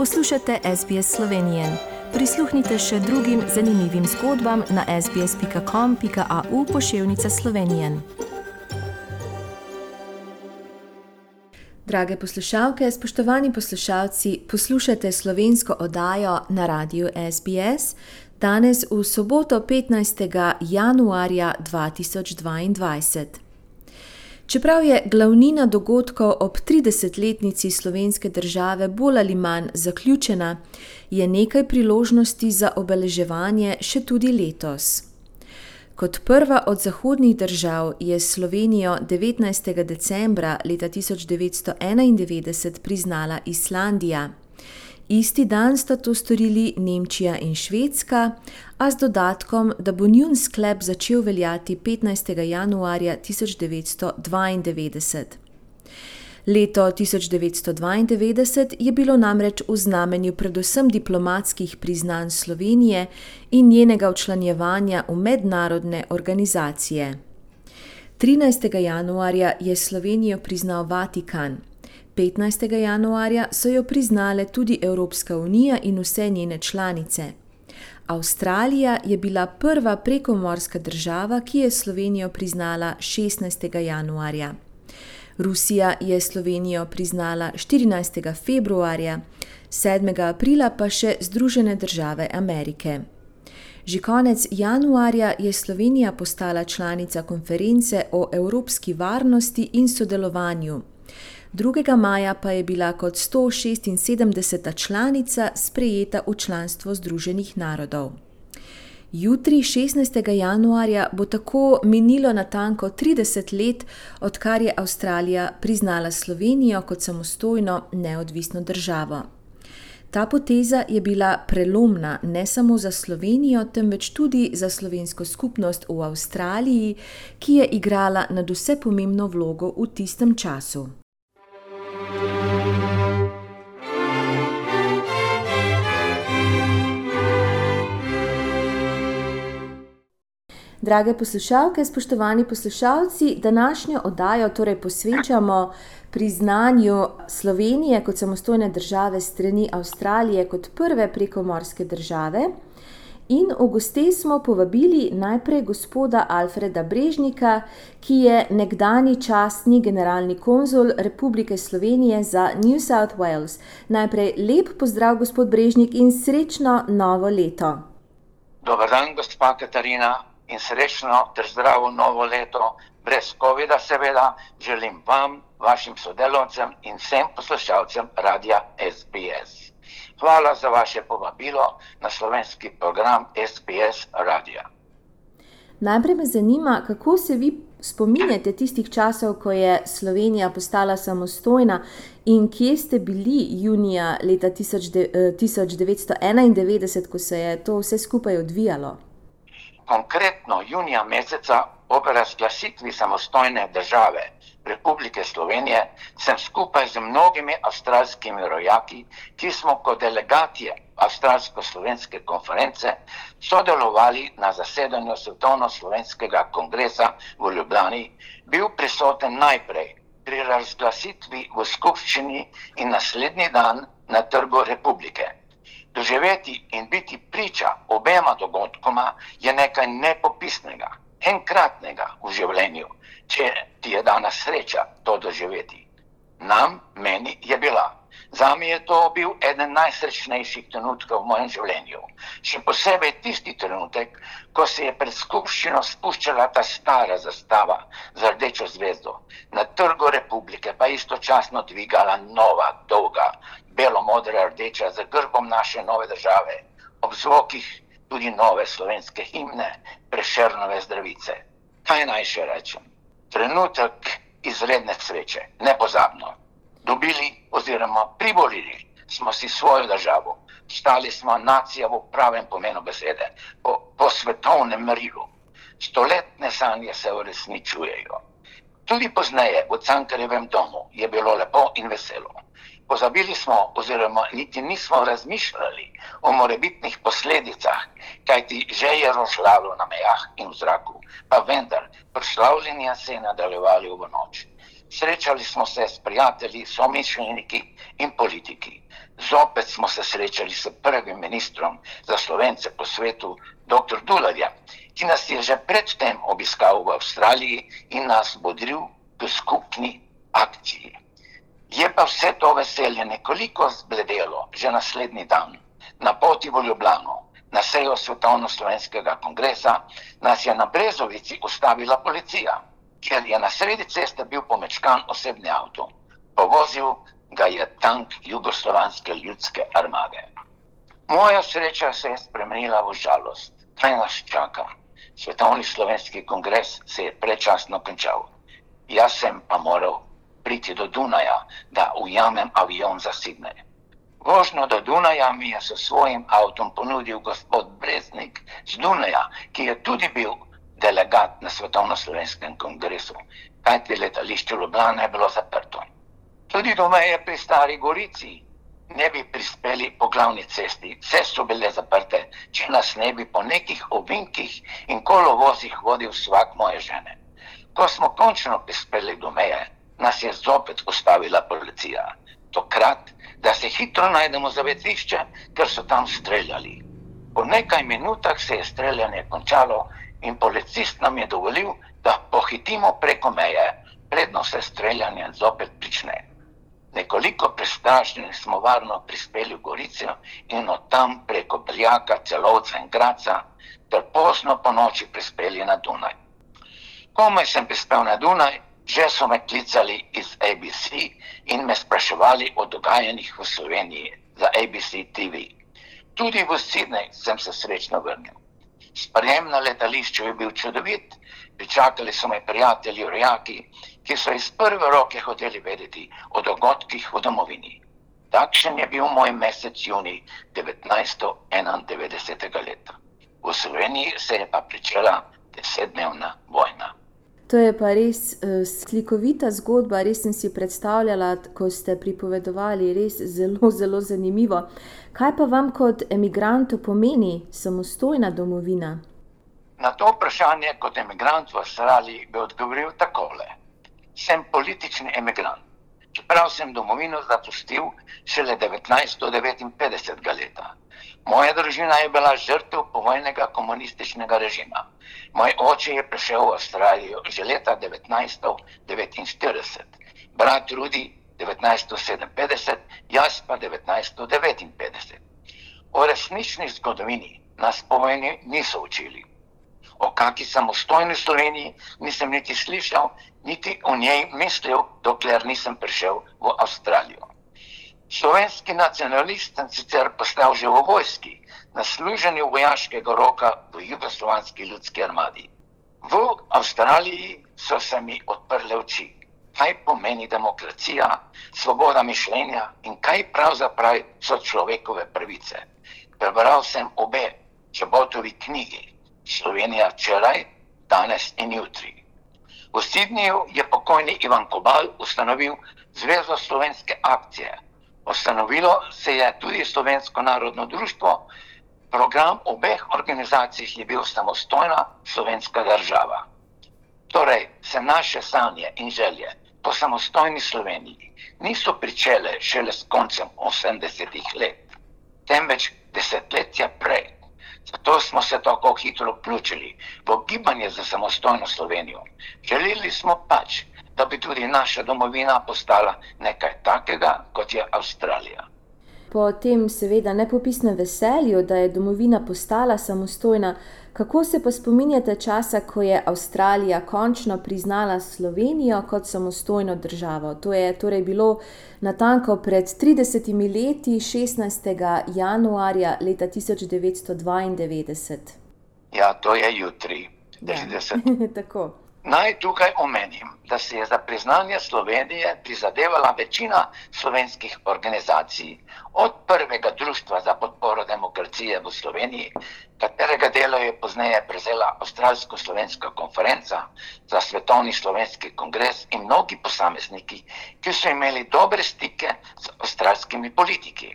Poslušate SBS Slovenije. Prisluhnite še drugim zanimivim zgodbam na sbsp.com.au pošiljka Slovenije. Drage poslušalke, spoštovani poslušalci, poslušate slovensko oddajo na radiju SBS danes v soboto 15. januarja 2022. Čeprav je glavnina dogodkov ob 30-letnici slovenske države bolj ali manj zaključena, je nekaj priložnosti za obeleževanje še tudi letos. Kot prva od zahodnih držav je Slovenijo 19. decembra leta 1991 priznala Islandija. Isti dan sta to storili Nemčija in Švedska, a z dodatkom, da bo njun sklep začel veljati 15. januarja 1992. Leto 1992 je bilo namreč v znamenju predvsem diplomatskih priznanj Slovenije in njenega včlanjevanja v mednarodne organizacije. 13. januarja je Slovenijo priznal Vatikan. 15. januarja so jo priznale tudi Evropska unija in vse njene članice. Avstralija je bila prva prekomorska država, ki je Slovenijo priznala 16. januarja. Rusija je Slovenijo priznala 14. februarja, 7. aprila pa še Združene države Amerike. Že konec januarja je Slovenija postala članica konference o evropski varnosti in sodelovanju. 2. maja pa je bila kot 176. članica sprejeta v članstvo Združenih narodov. Jutri, 16. januarja, bo tako minilo natanko 30 let, odkar je Avstralija priznala Slovenijo kot samostojno, neodvisno državo. Ta poteza je bila prelomna ne samo za Slovenijo, temveč tudi za slovensko skupnost v Avstraliji, ki je igrala nad vse pomembno vlogo v tistem času. Drage poslušalke, spoštovani poslušalci, današnjo oddajo torej posvečamo priznanju Slovenije kot samostojne države strani Avstralije kot prve prekomorske države. In v goste smo povabili najprej gospoda Alfreda Brežnika, ki je nekdani častni generalni konzul Republike Slovenije za New South Wales. Najprej lep pozdrav, gospod Brežnik, in srečno novo leto. Dober dan, gospa Katarina, in srečno ter zdravo novo leto, brez COVID-a, seveda, želim vam, vašim sodelovcem in vsem poslušalcem radia SBS. Hvala za vaše povabilo na slovenski program SBS Radio. Najprej me zanima, kako se vi spominjate tistih časov, ko je Slovenija postala samostojna in kje ste bili junija leta 1991, ko se je to vse skupaj odvijalo konkretno junija meseca ob razglasitvi samostojne države Republike Slovenije sem skupaj z mnogimi avstralskimi rojaki, ki smo kot delegatije Avstralsko-slovenske konference sodelovali na zasedanju Svetovno-slovenskega kongresa v Ljubljani, bil prisoten najprej pri razglasitvi v skupščini in naslednji dan na trgu Republike. Doživeti in biti priča obema dogodkoma je nekaj nepopisnega, enkratnega v življenju, če ti je dana sreča to doživeti. Nam, meni je bila. Za me je to bil eden najsrečnejših trenutkov v mojem življenju. Še posebej tisti trenutek, ko se je pred skupščino spuščala ta stara zastava z rdečo zvezdo, na trgu republike pa istočasno dvigala nova, dolga, belo-modra rdeča z grbom naše nove države, ob zvokih tudi nove slovenske himne, prešernove zdravice. Kaj naj še rečem? Trenutek izredne sreče, nepozabno. Dobili oziroma privolili smo si svojo državo, stali smo nacija v pravem pomenu besede, po, po svetovnem merilu. Stoletne sanje se uresničujejo. Tudi pozneje v Cankarjevem domu je bilo lepo in veselo. Pozabili smo, oziroma niti nismo razmišljali o morebitnih posledicah, kajti že je rošljalo na mejah in v zraku, pa vendar, proslavljenja se je nadaljevali v noč. Srečali smo se s prijatelji, somišljeniki in politiki. Zopet smo se srečali s prvim ministrom za slovence po svetu, dr. Dularjem, ki nas je že predtem obiskal v Avstraliji in nas bodril k skupni akciji. Je pa vse to veselje nekoliko zbledelo že naslednji dan na poti v Ljubljano. Na sejo Svetovno-slovenskega kongresa nas je na Brezovici ustavila policija, ker je na sredi ceste bil pomečkan osebni avto. Povozil ga je tank Jugoslovanske ljudske armade. Moja sreča se je spremenila v žalost. Kaj nas čaka? Svetovni slovenski kongres se je prečasno končal. Jaz sem pa moral priti do Dunaja, da ujamem avion za Sidney. Vožnjo do Dunaja mi je s svojim avtom ponudil gospod Breznik z Dunaja, ki je tudi bil delegat na Svetovno-slovenskem kongresu, kajti letališče Ljubljana je bilo zaprto. Tudi do meje pri Stari Gorici ne bi prispeli po glavni cesti, vse so bile zaprte, če nas ne bi po nekih ovinkih in kolovozih vodil vsak moje žene. Ko smo končno prispeli do meje, nas je zopet ustavila policija. Tokrat da se hitro najdemo za vetišče, ker so tam streljali. Po nekaj minutah se je streljanje končalo in policist nam je dovolil, da pohitimo preko meje, predno se streljanje zopet prične. Nekoliko prestrašeni smo varno prispeli v Goricijo in od tam preko Bljaka, Celovca in Graca ter pozno po noči prispeli na Dunaj. Komaj sem prispel na Dunaj, Že so me klicali iz ABC in me spraševali o dogajanjih v Sloveniji za ABC TV. Tudi v Sydney sem se srečno vrnil. Sprejem na letališču je bil čudovit, pričakali so me prijatelji, rojaki, ki so iz prve roke hoteli vedeti o dogodkih v domovini. Takšen je bil moj mesec juni 1991. leta. V Sloveniji se je pa pričela desetdnevna vojna. To je pa res uh, slikovita zgodba, res sem si predstavljala, ko ste pripovedovali, res zelo, zelo zanimivo. Kaj pa vam kot emigrantu pomeni samostojna domovina? Na to vprašanje kot emigrant v Avstraliji bi odgovoril takole: Sem politični emigrant. Čeprav sem domovino zapustil šele 1959. leta. Moja družina je bila žrtev povojnega komunističnega režima. Moj oče je prišel v Avstralijo že leta 1949, brat Rudi 1957, jaz pa 1959. O resnični zgodovini nas povojni niso učili. O kakšni samostojni Sloveniji nisem niti slišal, niti o njej mislil, dokler nisem prišel v Avstralijo. Slovenski nacionalist sem sicer postal že v vojski, na služenju vojaškega roka v jugoslovanski ljudski armadi. V Avstraliji so se mi odprle oči, kaj pomeni demokracija, svoboda mišljenja in kaj pravzaprav so človekove pravice. Prebral sem obe čebotovi knjigi Slovenija včeraj, danes in jutri. V Sidniju je pokojni Ivan Kobal ustanovil Zvezo slovenske akcije. Ustanovilo se je tudi Slovensko narodno društvo, program obeh organizacij je bil samostojna slovenska država. Torej, se naše sanje in želje po samostojni Sloveniji niso pričele šele s koncem 80-ih let, temveč desetletja prej. Zato smo se tako hitro vključili v gibanje za samostojno Slovenijo. Želeli smo pač, da bi tudi naša domovina postala nekaj takega, kot je Avstralija. Po tem, seveda, nepopisnem veselju, da je domovina postala samostojna, kako se pa spominjate časa, ko je Avstralija končno priznala Slovenijo kot samostojno državo? To je torej bilo natanko pred 30 leti, 16. januarja leta 1992. Ja, to je jutri, 30. Ja. Naj tukaj omenim, da se je za priznanje Slovenije prizadevala večina slovenskih organizacij, od prvega društva za podporo demokracije v Sloveniji, katerega delo je pozneje prevzela Avstralsko-slovenska konferenca za svetovni slovenski kongres in mnogi posamezniki, ki so imeli dobre stike z avstralskimi politiki.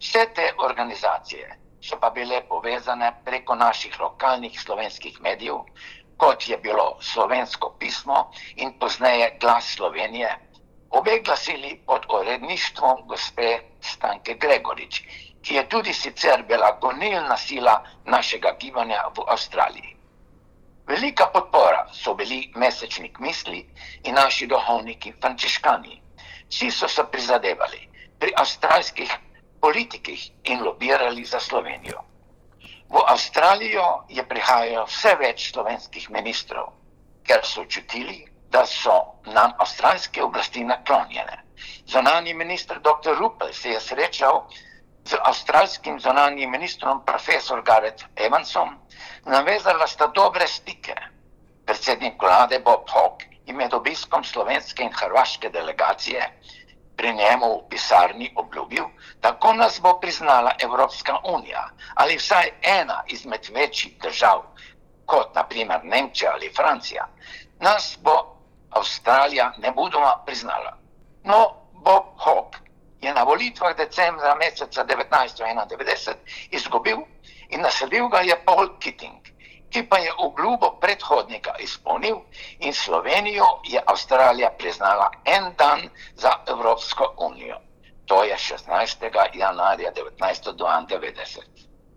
Vse te organizacije so pa bile povezane preko naših lokalnih slovenskih medijev kot je bilo slovensko pismo in pozneje glas Slovenije, obe glasili pod uredništvom gospe Stanke Gregorič, ki je tudi sicer bila gonilna sila našega gibanja v Avstraliji. Velika podpora so bili mesečnik misli in naši duhovniki frančiškani. Vsi so se prizadevali pri avstralskih politikih in lobirali za Slovenijo. V Avstralijo je prihajalo vse več slovenskih ministrov, ker so čutili, da so nam avstralske oblasti naklonjene. Zonani minister dr. Rupel se je srečal z avstralskim zonanjim ministrom profesor Gareth Evansom, navezala sta dobre stike. Predsednik vlade Bob Hawke je med obiskom slovenske in hrvaške delegacije pri njemu v pisarni obljubil, da nas bo priznala Evropska unija ali vsaj ena izmed večjih držav, kot naprimer Nemčija ali Francija, nas bo Avstralija ne budoma priznala. No, Bob Hawke je na volitvah decembra meseca 1991 izgubil in naselil ga je Paul Keating, ki pa je obljubo predhodnika izpolnil in Slovenijo je Avstralija priznala en dan za Evropsko unijo. To je 16. januarja 1992.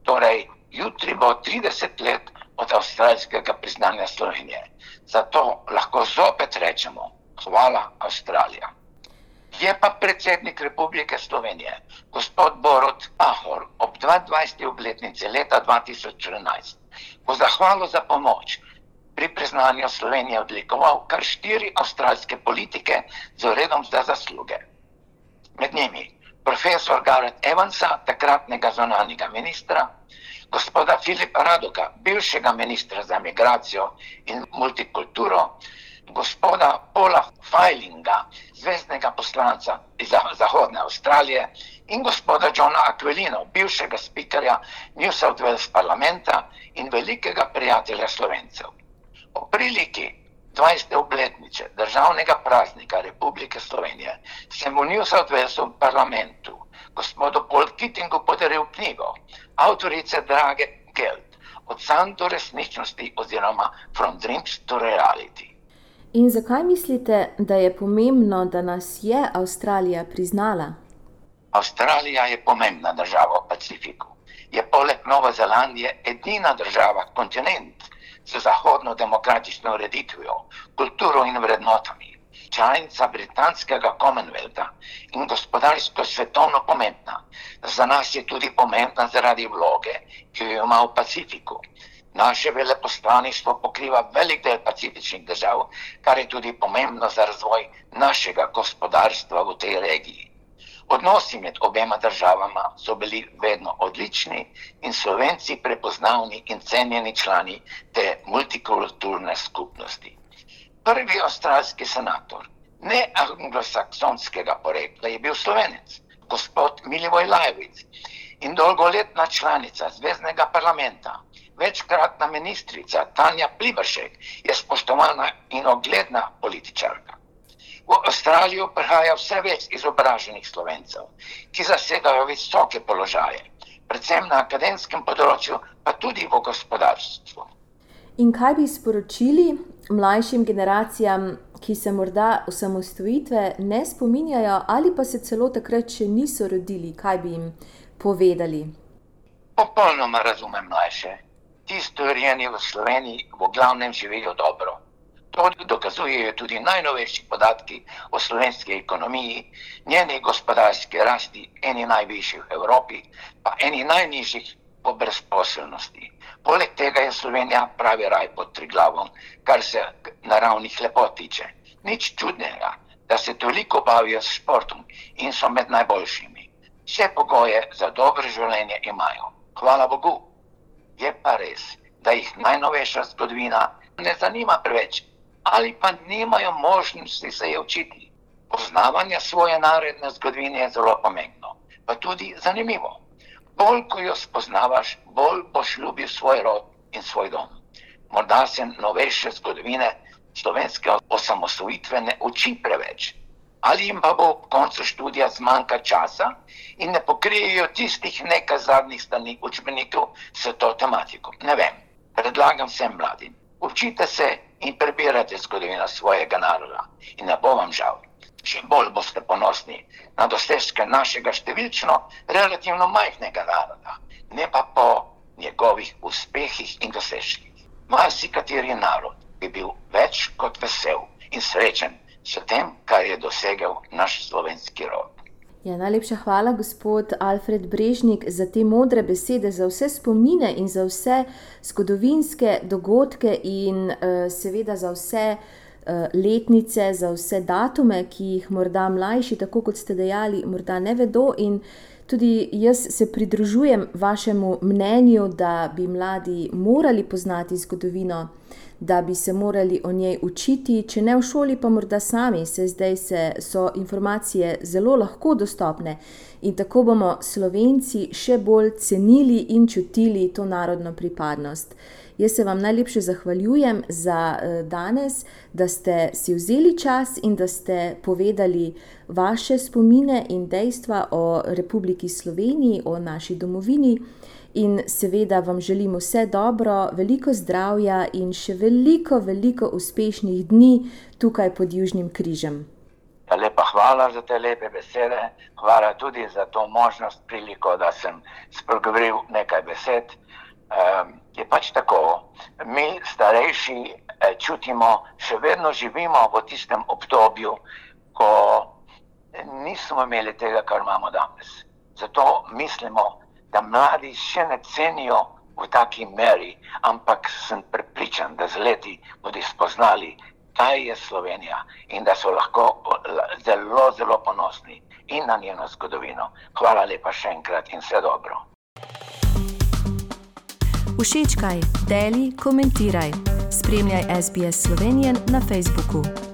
Torej, jutri bo 30 let od avstralskega priznanja Slovenije. Zato lahko zopet rečemo: Hvala, Avstralija. Je pa predsednik Republike Slovenije, gospod Borod Pahor, ob 22. obletnici leta 2014, v zahvalo za pomoč pri priznanju Slovenije odlikoval kar štiri avstralske politike z uredom za zasluge. Med njimi profesor Gareth Evansa, takratnega zonalnega ministra, gospoda Filipa Radoka, bivšega ministra za migracijo in multikulturo, gospoda Paula Feilinga, zvezdnega poslanca iz Zahodne Avstralije, in gospoda Johna Aquilino, bivšega spikerja New South Wales parlamenta in velikega prijatelja Slovencev. O priliki 20. obletnice državnega praznika Republike Slovenije sem v New South Walesu parlamentu gospodu Paul Kittingu podaril knjigo avtorice Drage Geld od sanj do resničnosti oziroma From Dreams to Reality. In zakaj mislite, da je pomembno, da nas je Avstralija priznala? Avstralija je pomembna država v Pacifiku. Je poleg Nove Zelandije edina država, kontinent z zahodno demokratično ureditvijo, kulturo in vrednotami, članica britanskega Commonwealtha in gospodarsko svetovno pomembna. Za nas je tudi pomembna zaradi vloge, ki jo ima v Pacifiku. Naše veleposlaništvo pokriva velik del pacifičnih držav, kar je tudi pomembno za razvoj našega gospodarstva v tej regiji. Odnosi med obema državama so bili vedno odlični in slovenci prepoznavni in cenjeni člani te multikulturne skupnosti. Prvi avstralski senator, ne anglosaksonskega porekla, je bil slovenec, gospod Milivoj Lajevic in dolgoletna članica Zvezdnega parlamenta večkratna ministrica Tanja Pliberšek je spoštovana in ogledna političarka. V Avstralijo prihaja vse več izobraženih slovencev, ki zasedajo visoke položaje, predvsem na akademskem področju, pa tudi v gospodarstvu. In kaj bi sporočili mlajšim generacijam, ki se morda osamostvojitve ne spominjajo, ali pa se celo takrat še niso rodili, kaj bi jim povedali? Popolnoma razumem mlajše ti storjeni v Sloveniji v glavnem živijo dobro. To dokazujejo tudi najnovejši podatki o slovenski ekonomiji, njeni gospodarski rasti, eni najvišjih v Evropi, pa eni najnižjih po brezposelnosti. Poleg tega je Slovenija pravi raj pod triglavom, kar se naravnih lepot tiče. Nič čudnega, da se toliko bavijo s športom in so med najboljšimi. Vse pogoje za dobro življenje imajo. Hvala Bogu. Je pa res, da jih najnovejša zgodovina ne zanima preveč, ali pa nimajo možnosti se je učiti. Poznavanje svoje narodne zgodovine je zelo pomembno, pa tudi zanimivo. Bolj ko jo spoznavaš, bolj boš ljubil svoj rod in svoj dom. Morda se novejše zgodovine slovenske osamosvojitve ne uči preveč, ali jim pa bo ob koncu študija zmanjka časa in ne pokrijejo tistih nekaj zadnjih strani učbenikov s to tematiko. Ne vem, predlagam vsem mladim, Učite se in prebirajte zgodovino svojega naroda in ne bo vam žal. Še bolj boste ponosni na dosežke našega številčno relativno majhnega naroda, ne pa po njegovih uspehih in dosežkih. Marsikateri narod bi bil več kot vesel in srečen s tem, kar je dosegel naš slovenski rod. Ja, najlepša hvala, gospod Alfred Brežnik, za te modre besede, za vse spomine in za vse zgodovinske dogodke, in uh, seveda za vse uh, letnice, za vse datume, ki jih morda mlajši, tako kot ste dejali, morda ne vedo. In tudi jaz se pridružujem vašemu mnenju, da bi mladi morali poznati zgodovino da bi se morali o njej učiti, če ne v šoli, pa morda sami, se zdaj se, so informacije zelo lahko dostopne in tako bomo Slovenci še bolj cenili in čutili to narodno pripadnost. Jaz se vam najlepše zahvaljujem za uh, danes, da ste si vzeli čas in da ste povedali vaše spomine in dejstva o Republiki Sloveniji, o naši domovini. In seveda vam želim vse dobro, veliko zdravja in še veliko, veliko uspešnih dni tukaj pod Južnim križem. Lepa hvala za te lepe besede, hvala tudi za to možnost, priliko, da sem spregovoril nekaj besed. Um, je pač tako, mi starejši eh, čutimo, še vedno živimo v tistem obdobju, ko nismo imeli tega, kar imamo danes. Zato mislimo, da mladi še ne cenijo v taki meri, ampak sem prepričan, da z leti bodo spoznali, kaj je Slovenija in da so lahko zelo, zelo ponosni in na njeno zgodovino. Hvala lepa še enkrat in vse dobro. Všečkaj, deli, komentiraj. Spremljaj SBS Slovenijo na Facebooku.